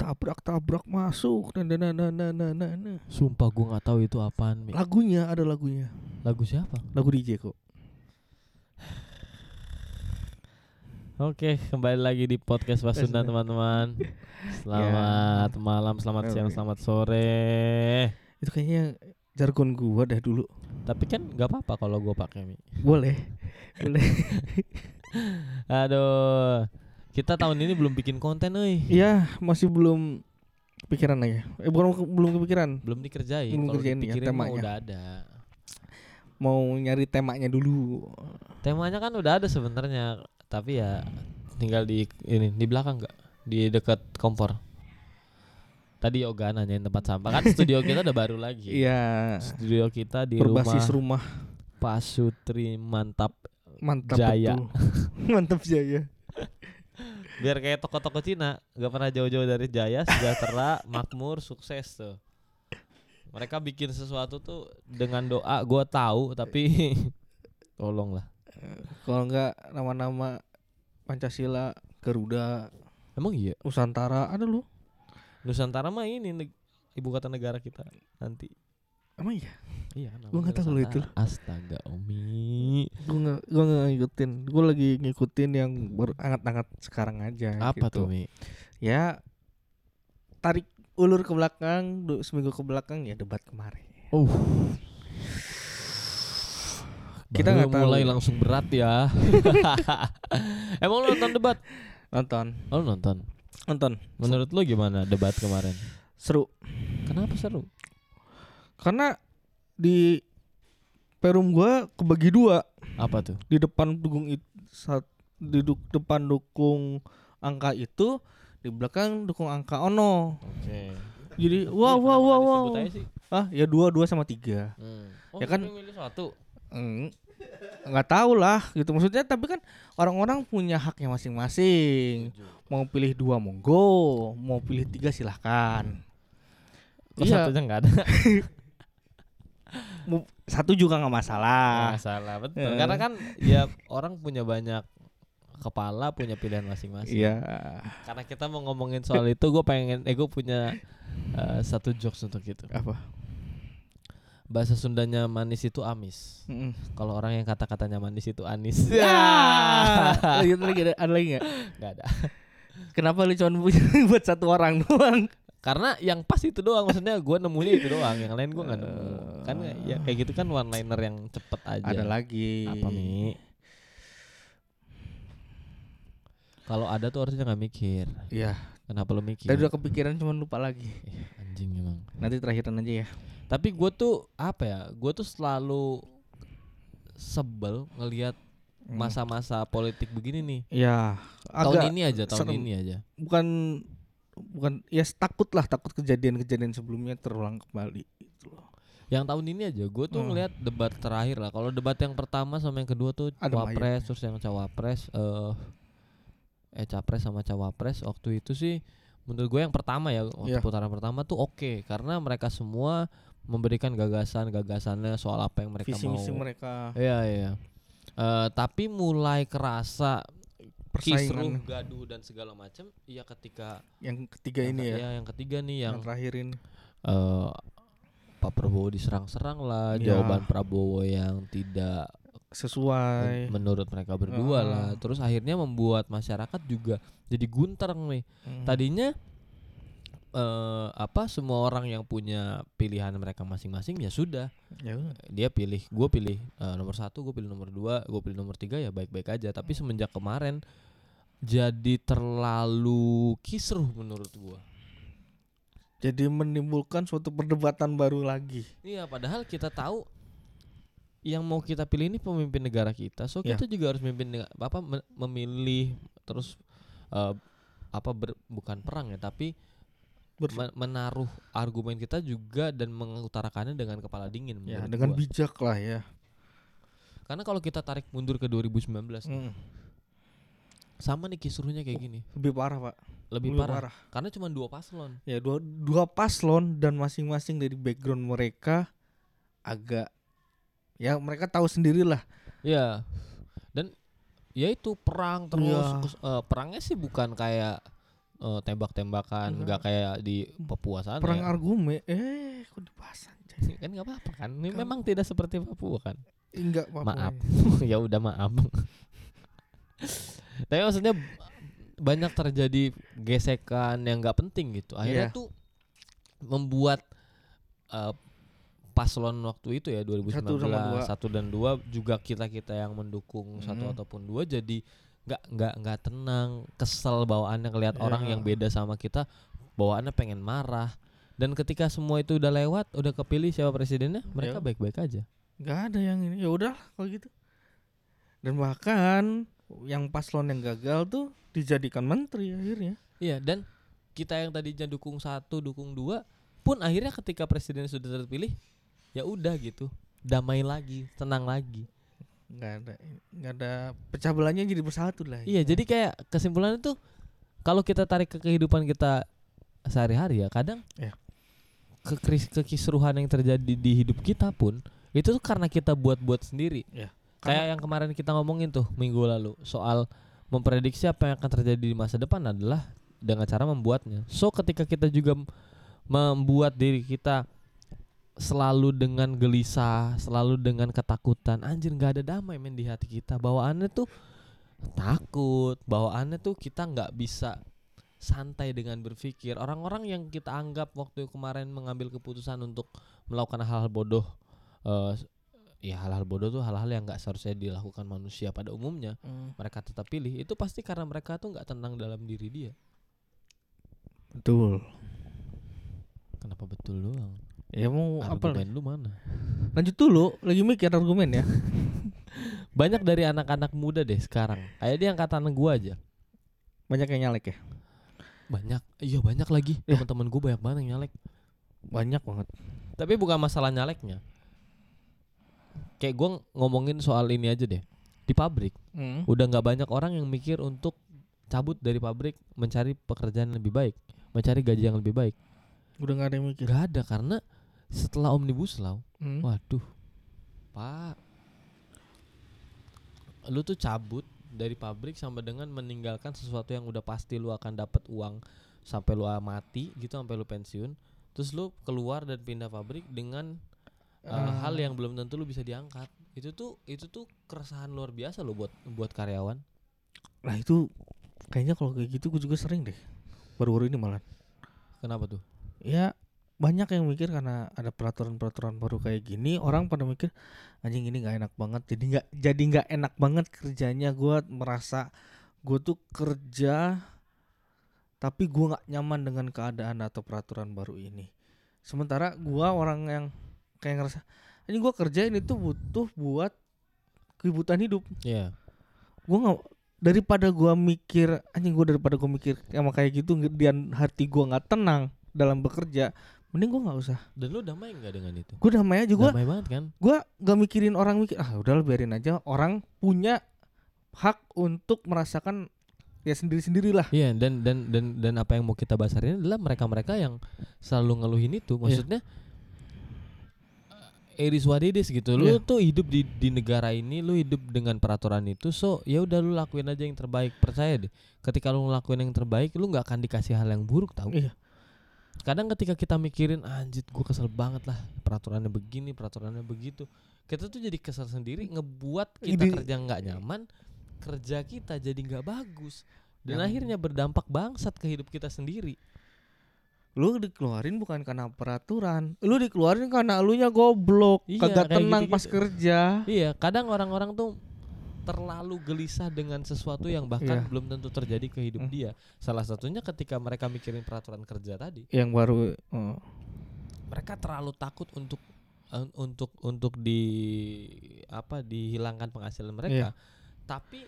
tabrak-tabrak masuk nah nah nah nah nah nah, nah. Sumpah gue nggak tahu itu apaan. Mi. lagunya ada lagunya Lagu siapa? lagu DJ kok Oke, kembali lagi di podcast Pasunda teman-teman. Selamat malam, selamat siang, selamat sore. itu kayaknya jargon gua dah dulu Tapi kan nggak apa-apa kalau gue pakai mi. boleh boleh Aduh, kita tahun ini belum bikin konten, euy. Iya masih belum kepikiran aja eh bukan belum kepikiran Belum dikerjain. Belum kerjain ya, temanya. udah ada. mau nyari temanya dulu Temanya kan udah ada sebenarnya, tapi ya tinggal di ini di belakang nggak di dekat kompor. Tadi Yoga nanyain tempat sampah kan studio kita udah baru lagi. iya Studio kita di berbasis rumah rumah Pak Sutri Mantap mantap Jaya. betul mantap jaya biar kayak toko-toko Cina. Nggak pernah jauh-jauh dari Jaya sejahtera makmur sukses tuh. Mereka bikin sesuatu tuh dengan doa gue tahu tapi tolonglah. Kalau enggak nama-nama Pancasila Garuda emang iya? Nusantara ada lu Nusantara mah ini ibu kota negara kita nanti. Emang iya iya Gua nggak tahu itu. Astaga Umi gue nggak gue nggak ngikutin. Gue lagi ngikutin yang baru hangat-hangat sekarang aja apa gitu. tuh Mi? Ya tarik ulur ke belakang du- seminggu ke belakang ya debat kemarin. Uh. Kita Baru nggak tahu. mulai langsung berat ya. Emang lu nonton debat? Nonton. Oh, lu nonton? Nonton. Menurut lu gimana debat kemarin? Seru. Kenapa seru? Karena di perum gua kebagi dua. Apa tuh? Di depan dukung itu saat di du- depan dukung angka itu di belakang dukung angka ono. Oke. jadi wow wow wow wow. ah ya dua dua sama tiga. Oh, Ya kan- milih satu. Eng, nggak tahu lah gitu. Maksudnya tapi kan orang-orang punya haknya masing-masing. Mau pilih dua monggo. Mau pilih tiga silahkan. Kok Iya. satunya enggak ada? Satu juga nggak masalah Masalah betul. Eh. Karena kan ya orang punya banyak kepala punya pilihan masing-masing. iya Karena kita mau ngomongin soal itu, gue pengen, eh gue punya eh, satu jokes untuk itu. apa Bahasa Sundanya manis itu amis. Mm-mm. Kalau orang yang kata-katanya manis itu anis. ya lagi ada, ada lagi nggak Nggak ada. kenapa lu cuma punya buat satu orang doang Karena yang pas itu doang, maksudnya gue nemunya itu doang. Yang lain gue nggak nemu. Kan ya kayak gitu kan one liner yang cepet aja. ada lagi Apa mi? Kalau ada tuh harusnya nggak mikir. Iya Kenapa lu mikir? tadi udah kepikiran cuma lupa lagi Ih, anjing emang. nanti terakhiran aja ya Tapi gue tuh apa ya? Gue tuh selalu sebel ngelihat Hmm. masa-masa politik begini nih. ya tahun ini aja, tahun serem. ini aja. bukan bukan ya takut lah takut kejadian-kejadian sebelumnya terulang kembali gitu loh. Yang tahun ini aja gue tuh Hmm. debat terakhir lah. Kalau debat yang pertama sama yang kedua tuh Ada cawapres terus yang cawapres eh eh capres sama cawapres waktu itu sih menurut gue yang pertama ya waktu Iya. putaran pertama tuh oke karena mereka semua memberikan gagasan gagasannya soal apa yang mereka visi mau misi mereka Iya iya. Eh, tapi mulai kerasa kisruh, persaingan gaduh dan segala macam. Iya ketika yang ketiga yang ini ya iya, yang ketiga nih yang yang terakhir ini eh, Pak Prabowo diserang-serang lah, Iya. jawaban Prabowo yang tidak sesuai men- menurut mereka berdua Ah. lah. Terus akhirnya membuat masyarakat juga jadi gunter nih. Hmm. Tadinya eh apa semua orang yang punya pilihan mereka masing-masing ya sudah ya dia pilih gue pilih eh, nomor satu gue pilih nomor dua gue pilih nomor tiga ya baik-baik aja tapi semenjak kemarin jadi terlalu kisruh menurut gue jadi menimbulkan suatu perdebatan baru lagi iya padahal kita tahu yang mau kita pilih ini pemimpin negara kita so Ya. kita juga harus memimpin apa me- memilih terus eh, apa ber- bukan perang ya tapi Ber- me- menaruh argumen kita juga dan mengutarakannya dengan kepala dingin ya dengan gua. bijak lah ya karena kalau kita tarik mundur ke 2019 nih, Hmm. Sama nih kisruhnya kayak gini. lebih parah pak. Lebih, parah. karena cuma dua paslon. Ya dua dua paslon dan masing-masing dari background mereka agak ya mereka tahu sendirilah. Ya dan ya itu perang terus. Iya. terus, eh, perangnya sih bukan kayak eh, tembak-tembakan Enggak. nggak kayak di Papua sana perang ya. argumen. Eh kok dibahas kan nggak apa-apa kan? Ini Kan- memang tidak seperti Papua kan? Enggak Maaf. ya udah maaf tapi maksudnya banyak terjadi gesekan yang nggak penting gitu akhirnya Iya. tuh membuat eh, paslon waktu itu ya 2019 Satu satu dan dua juga kita kita yang mendukung satu Mm. ataupun dua jadi nggak nggak nggak tenang kesel bawaannya ngelihat orang Iya. yang beda sama kita bawaannya pengen marah dan ketika semua itu udah lewat udah kepilih siapa presidennya mereka Iya. baik-baik aja nggak ada yang ini ya udah kalau gitu dan bahkan yang paslon yang gagal tuh dijadikan menteri akhirnya Iya dan kita yang tadinya dukung satu, dukung dua, pun akhirnya ketika presiden sudah terpilih, ya udah gitu, damai lagi, tenang lagi. nggak ada nggak ada pecah belahnya jadi bersatu lah Iya jadi kayak kesimpulannya tuh kalau kita tarik ke kehidupan kita sehari-hari ya kadang Iya. kekris- kekisruhan yang terjadi di hidup kita pun itu tuh karena kita buat-buat sendiri. Iya. Kayak yang kemarin kita ngomongin tuh minggu lalu soal memprediksi apa yang akan terjadi di masa depan adalah dengan cara membuatnya. So ketika kita juga membuat diri kita selalu dengan gelisah, selalu dengan ketakutan, anjir nggak ada damai men di hati kita. Bawaannya tuh takut, bawaannya tuh kita nggak bisa santai dengan berpikir. Orang-orang yang kita anggap waktu kemarin mengambil keputusan untuk melakukan hal-hal bodoh, eh, ya hal-hal bodoh tuh hal-hal yang nggak seharusnya dilakukan manusia pada umumnya. Hmm, Mereka tetap pilih. Itu pasti karena mereka tuh nggak tenang dalam diri dia. betul Kenapa betul doang? ya mau apa Argumen lu mana? lanjut dulu lagi mikir argumen ya Banyak dari anak-anak muda deh sekarang. Kayak dia angkatan gua aja. banyak yang nyalek ya Banyak. Iya banyak lagi. Ya. Teman-teman gua banyak banget yang nyalek. banyak banget Tapi bukan masalah nyaleknya. Kayak ng- ngomongin soal ini aja deh. Di pabrik Hmm. udah nggak banyak orang yang mikir untuk cabut dari pabrik mencari pekerjaan yang lebih baik, mencari gaji yang lebih baik. udah nggak ada yang mikir Gak ada karena setelah omnibus law, Hmm. waduh, pak, lu tuh cabut dari pabrik sampai dengan meninggalkan sesuatu yang udah pasti lu akan dapat uang sampai lu mati gitu sampai lu pensiun, terus lu keluar dan pindah pabrik dengan uh, Ah. hal yang belum tentu lu bisa diangkat. Itu tuh itu tuh keresahan luar biasa lo buat buat karyawan. Nah itu kayaknya kalau kayak gitu gue juga sering deh baru-baru ini malah. Kenapa tuh? Ya banyak yang mikir karena ada peraturan-peraturan baru kayak gini orang pada mikir anjing ini nggak enak banget jadi nggak jadi nggak enak banget kerjanya gue merasa gue tuh kerja tapi gue nggak nyaman dengan keadaan atau peraturan baru ini sementara gue orang yang kayak ngerasa ini gue kerja ini tuh butuh buat kehidupan hidup Iya. gue nggak daripada gua mikir anjing gue daripada gue mikir sama kayak gitu dan hati gua nggak tenang dalam bekerja mending gua nggak usah Dan lu damai nggak dengan itu? gue damai aja gue damai banget kan? gua gak mikirin orang mikir ah udah biarin aja orang punya hak untuk merasakan ya sendiri sendirilah Iya dan dan dan dan apa yang mau kita bahas hari ini adalah mereka-mereka yang selalu ngeluhin itu. Maksudnya eh, Iris Wadidis gitu. Lu Iya. tuh hidup di di negara ini, lu hidup dengan peraturan itu. So, ya udah lu lakuin aja yang terbaik. Percaya deh. Ketika lu ngelakuin yang terbaik, lu nggak akan dikasih hal yang buruk tahu. Iya. Kadang ketika kita mikirin anjir gua kesel banget lah peraturannya begini, peraturannya begitu. Kita tuh jadi kesel sendiri ngebuat kita Ini- kerja nggak nyaman, kerja kita jadi nggak bagus dan Yang- akhirnya berdampak bangsat ke hidup kita sendiri. Lu dikeluarin bukan karena peraturan lu dikeluarin karena elunya goblok Iya, kagak tenang gitu-gitu. pas kerja Iya, kadang orang-orang tuh terlalu gelisah dengan sesuatu yang bahkan Iya. belum tentu terjadi ke hidup Hmm. dia. Salah satunya ketika mereka mikirin peraturan kerja tadi, yang baru oh. mereka terlalu takut untuk un- untuk untuk di apa dihilangkan penghasilan mereka. Tapi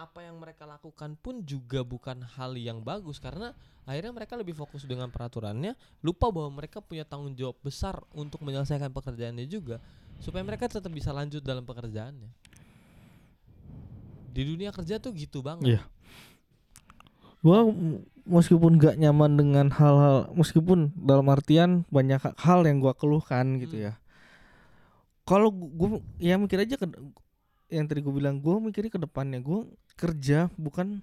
apa yang mereka lakukan pun juga bukan hal yang bagus karena akhirnya mereka lebih fokus dengan peraturannya, lupa bahwa mereka punya tanggung jawab besar untuk menyelesaikan pekerjaannya juga supaya mereka tetap bisa lanjut dalam pekerjaannya. Di dunia kerja tuh gitu banget. Iya. Gua meskipun gak nyaman dengan hal-hal meskipun dalam artian banyak ha- hal yang gua keluhkan gitu Hmm. ya. Kalau gua ya mikir aja ke yang tadi gua bilang gua mikirnya ke depannya gua kerja bukan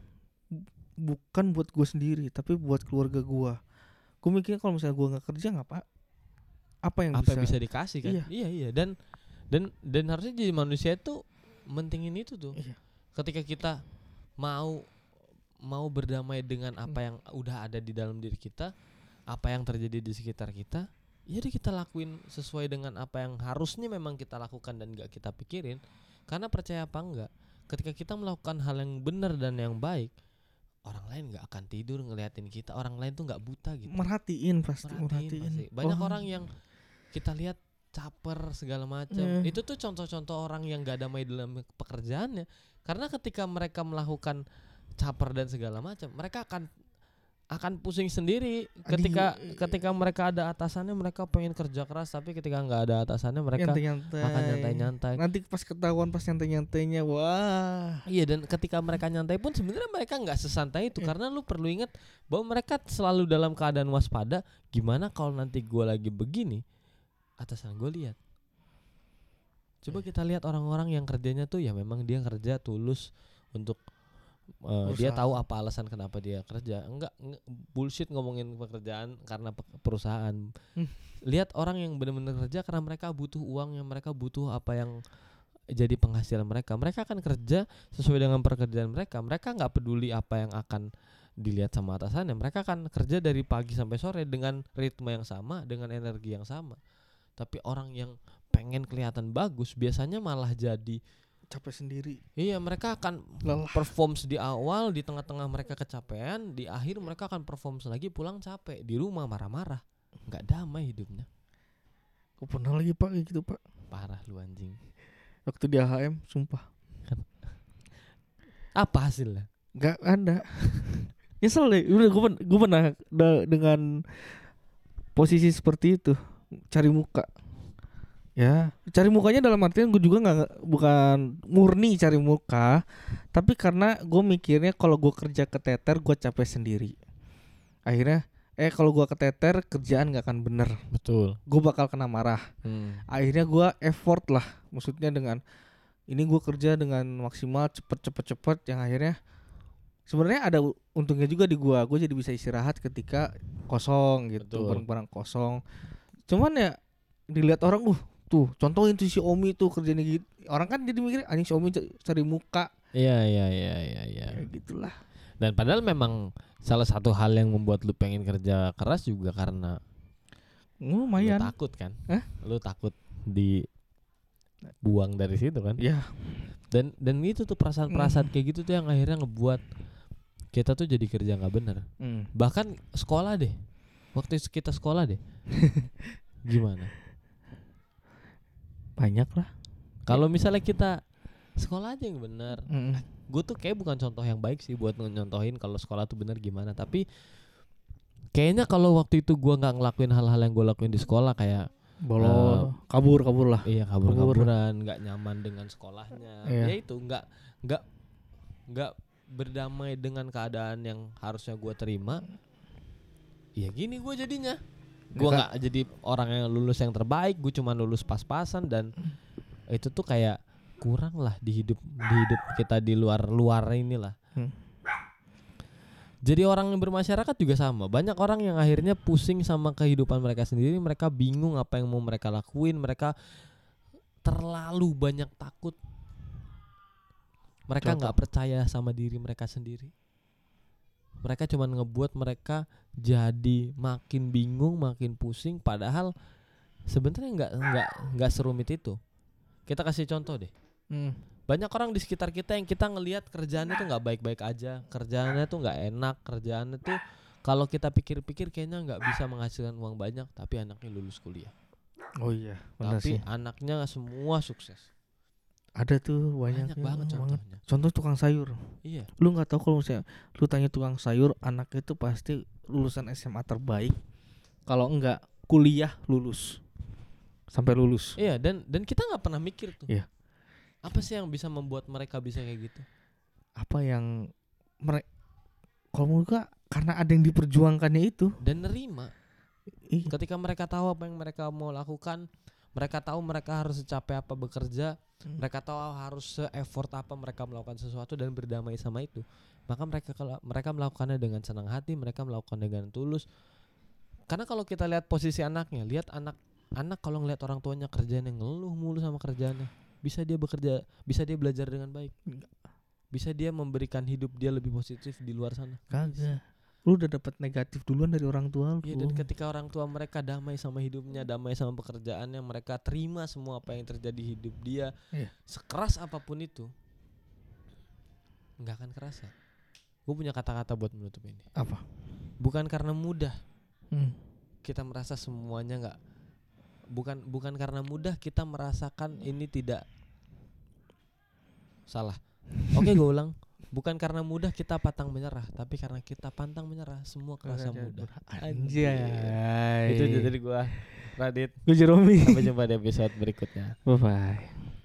bukan buat gue sendiri tapi buat keluarga gue gue mikirnya kalau misalnya gue nggak kerja ngapa? Apa yang apa bisa, yang bisa? dikasih kan? Iya. iya iya. Dan dan dan harusnya jadi manusia itu mentingin itu tuh. Iya. ketika kita mau mau berdamai dengan apa yang udah ada di dalam diri kita apa yang terjadi di sekitar kita ya udah kita lakuin sesuai dengan apa yang harusnya memang kita lakukan dan gak kita pikirin karena percaya apa enggak ketika kita melakukan hal yang benar dan yang baik orang lain nggak akan tidur ngeliatin kita orang lain tuh nggak buta gitu merhatiin pasti Merhatiin merhatiin, pasti. Banyak Wah, orang yang kita lihat caper segala macam. Iya. Itu tuh contoh-contoh orang yang gak damai dalam pekerjaannya. Karena ketika mereka melakukan caper dan segala macam, mereka akan akan pusing sendiri ketika ketika mereka ada atasannya mereka pengen kerja keras tapi ketika nggak ada atasannya mereka nyantai-nyantai. akan nyantai-nyantai. nanti pas ketahuan pas nyantai-nyantainya wah Iya dan ketika mereka nyantai pun sebenarnya mereka nggak sesantai itu Iya. karena lu perlu ingat bahwa mereka selalu dalam keadaan waspada. Gimana kalau nanti gua lagi begini, atasan gue lihat. Coba Iya. kita lihat orang-orang yang kerjanya tuh ya memang dia kerja tulus untuk uh, dia tahu apa alasan kenapa dia kerja. Enggak, enggak bullshit ngomongin pekerjaan karena pe- perusahaan. Hmm. Lihat orang yang benar-benar kerja karena mereka butuh uang yang mereka butuh apa yang jadi penghasilan mereka. Mereka akan kerja sesuai dengan pekerjaan mereka. Mereka nggak peduli apa yang akan dilihat sama atasannya. Mereka akan kerja dari pagi sampai sore dengan ritme yang sama, dengan energi yang sama. Tapi orang yang pengen kelihatan bagus biasanya malah jadi capek sendiri iya mereka akan lelah performs di awal, di tengah-tengah mereka kecapean, di akhir mereka akan performs lagi pulang capek, di rumah marah-marah. nggak damai hidupnya. Gue pernah lagi pak kayak gitu pak Parah lu anjing. waktu di AHM sumpah Apa hasilnya? nggak ada nyesel deh udah gue gue pernah dengan posisi seperti itu cari muka ya. Cari mukanya dalam artian gue juga nggak bukan murni cari muka tapi karena gue mikirnya kalau gue kerja keteter gue capek sendiri. Akhirnya eh kalau gue keteter kerjaan nggak akan bener. Betul. gue bakal kena marah. Hmm. akhirnya gua effort lah maksudnya dengan ini gua kerja dengan maksimal cepet cepet cepet yang akhirnya sebenarnya ada untungnya juga di gua. Gua jadi bisa istirahat ketika kosong gitu barang-barang kosong. Cuman ya dilihat orang uh tuh contohin tuh si Omi tuh kerjanya gitu orang kan jadi mikir anjing si Omi cari muka Iya iya iya iya iya. kayak gitulah Dan padahal memang salah satu hal yang membuat lu pengen kerja keras juga karena lu lumayan takut kan? Hah? Lu takut di buang dari situ kan? ya Dan dan itu tuh perasaan-perasaan kayak gitu tuh yang akhirnya ngebuat kita tuh jadi kerja nggak bener. hmm. Bahkan sekolah deh. Waktu kita sekolah deh. Gimana? Banyak lah Kalau misalnya kita sekolah aja yang bener. Mm. Gue tuh kayak bukan contoh yang baik sih buat nyontohin kalau sekolah tuh bener gimana. Tapi kayaknya kalau waktu itu gua nggak ngelakuin hal-hal yang gue lakuin di sekolah kayak bolong kabur kabur lah iya kabur-kaburan, nggak nyaman dengan sekolahnya. Iya. Ya itu nggak nggak nggak berdamai dengan keadaan yang harusnya gua terima. Ya gini gue jadinya. Gua Nggak- jadi orang yang lulus yang terbaik, gue cuma lulus pas-pasan dan itu tuh kayak kurang lah di hidup di hidup kita di luar luar inilah. Hmm. Jadi orang yang bermasyarakat juga sama. Banyak orang yang akhirnya pusing sama kehidupan mereka sendiri, mereka bingung apa yang mau mereka lakuin, mereka terlalu banyak takut. Mereka nggak percaya sama diri mereka sendiri. Mereka cuma ngebuat mereka jadi makin bingung, makin pusing. Padahal sebenarnya nggak nggak nggak serumit itu. Kita kasih contoh deh. Hmm. Banyak orang di sekitar kita yang kita ngelihat kerjaannya tuh nggak baik-baik aja, kerjaannya tuh nggak enak, kerjaannya tuh kalau kita pikir-pikir kayaknya nggak bisa menghasilkan uang banyak, tapi anaknya lulus kuliah. oh iya benar tapi sih anaknya semua sukses. Ada tuh banyak, Banyak banget contohnya. contoh tukang sayur Iya. lu nggak tahu kalau misalnya lu tanya tukang sayur anaknya itu pasti lulusan SMA terbaik kalau enggak kuliah lulus sampai lulus Iya dan dan kita nggak pernah mikir tuh. Iya. Apa sih yang bisa membuat mereka bisa kayak gitu? apa yang mereka kalau gua karena ada yang diperjuangkannya itu Dan nerima. ih, Ketika mereka tahu apa yang mereka mau lakukan, mereka tahu mereka harus secapek apa bekerja, Hmm. mereka tahu harus se-effort apa mereka melakukan sesuatu dan berdamai sama itu maka mereka kalau mereka melakukannya dengan senang hati mereka melakukan dengan tulus karena kalau kita lihat posisi anaknya lihat anak anak kalau ngelihat orang tuanya kerjanya ngeluh mulu sama kerjaannya bisa dia bekerja bisa dia belajar dengan baik Enggak. bisa dia memberikan hidup dia lebih positif di luar sana Kagak. Lu udah dapat negatif duluan dari orang tua lu. Iya dan ketika orang tua mereka damai sama hidupnya, damai sama pekerjaannya, mereka terima semua apa yang terjadi hidup dia, Iya. sekeras apa pun itu, nggak akan kerasa. Gue punya kata-kata buat menutup ini. Apa? Bukan karena mudah Hmm. kita merasa semuanya nggak, bukan bukan karena mudah kita merasakan ini tidak salah. Oke gue ulang. Bukan karena mudah kita pantang menyerah, tapi karena kita pantang menyerah semua kerasa mudah. Anjay. Itu jadi gua Radit. Gue Jeromi. Sampai jumpa di episode berikutnya. Bye bye.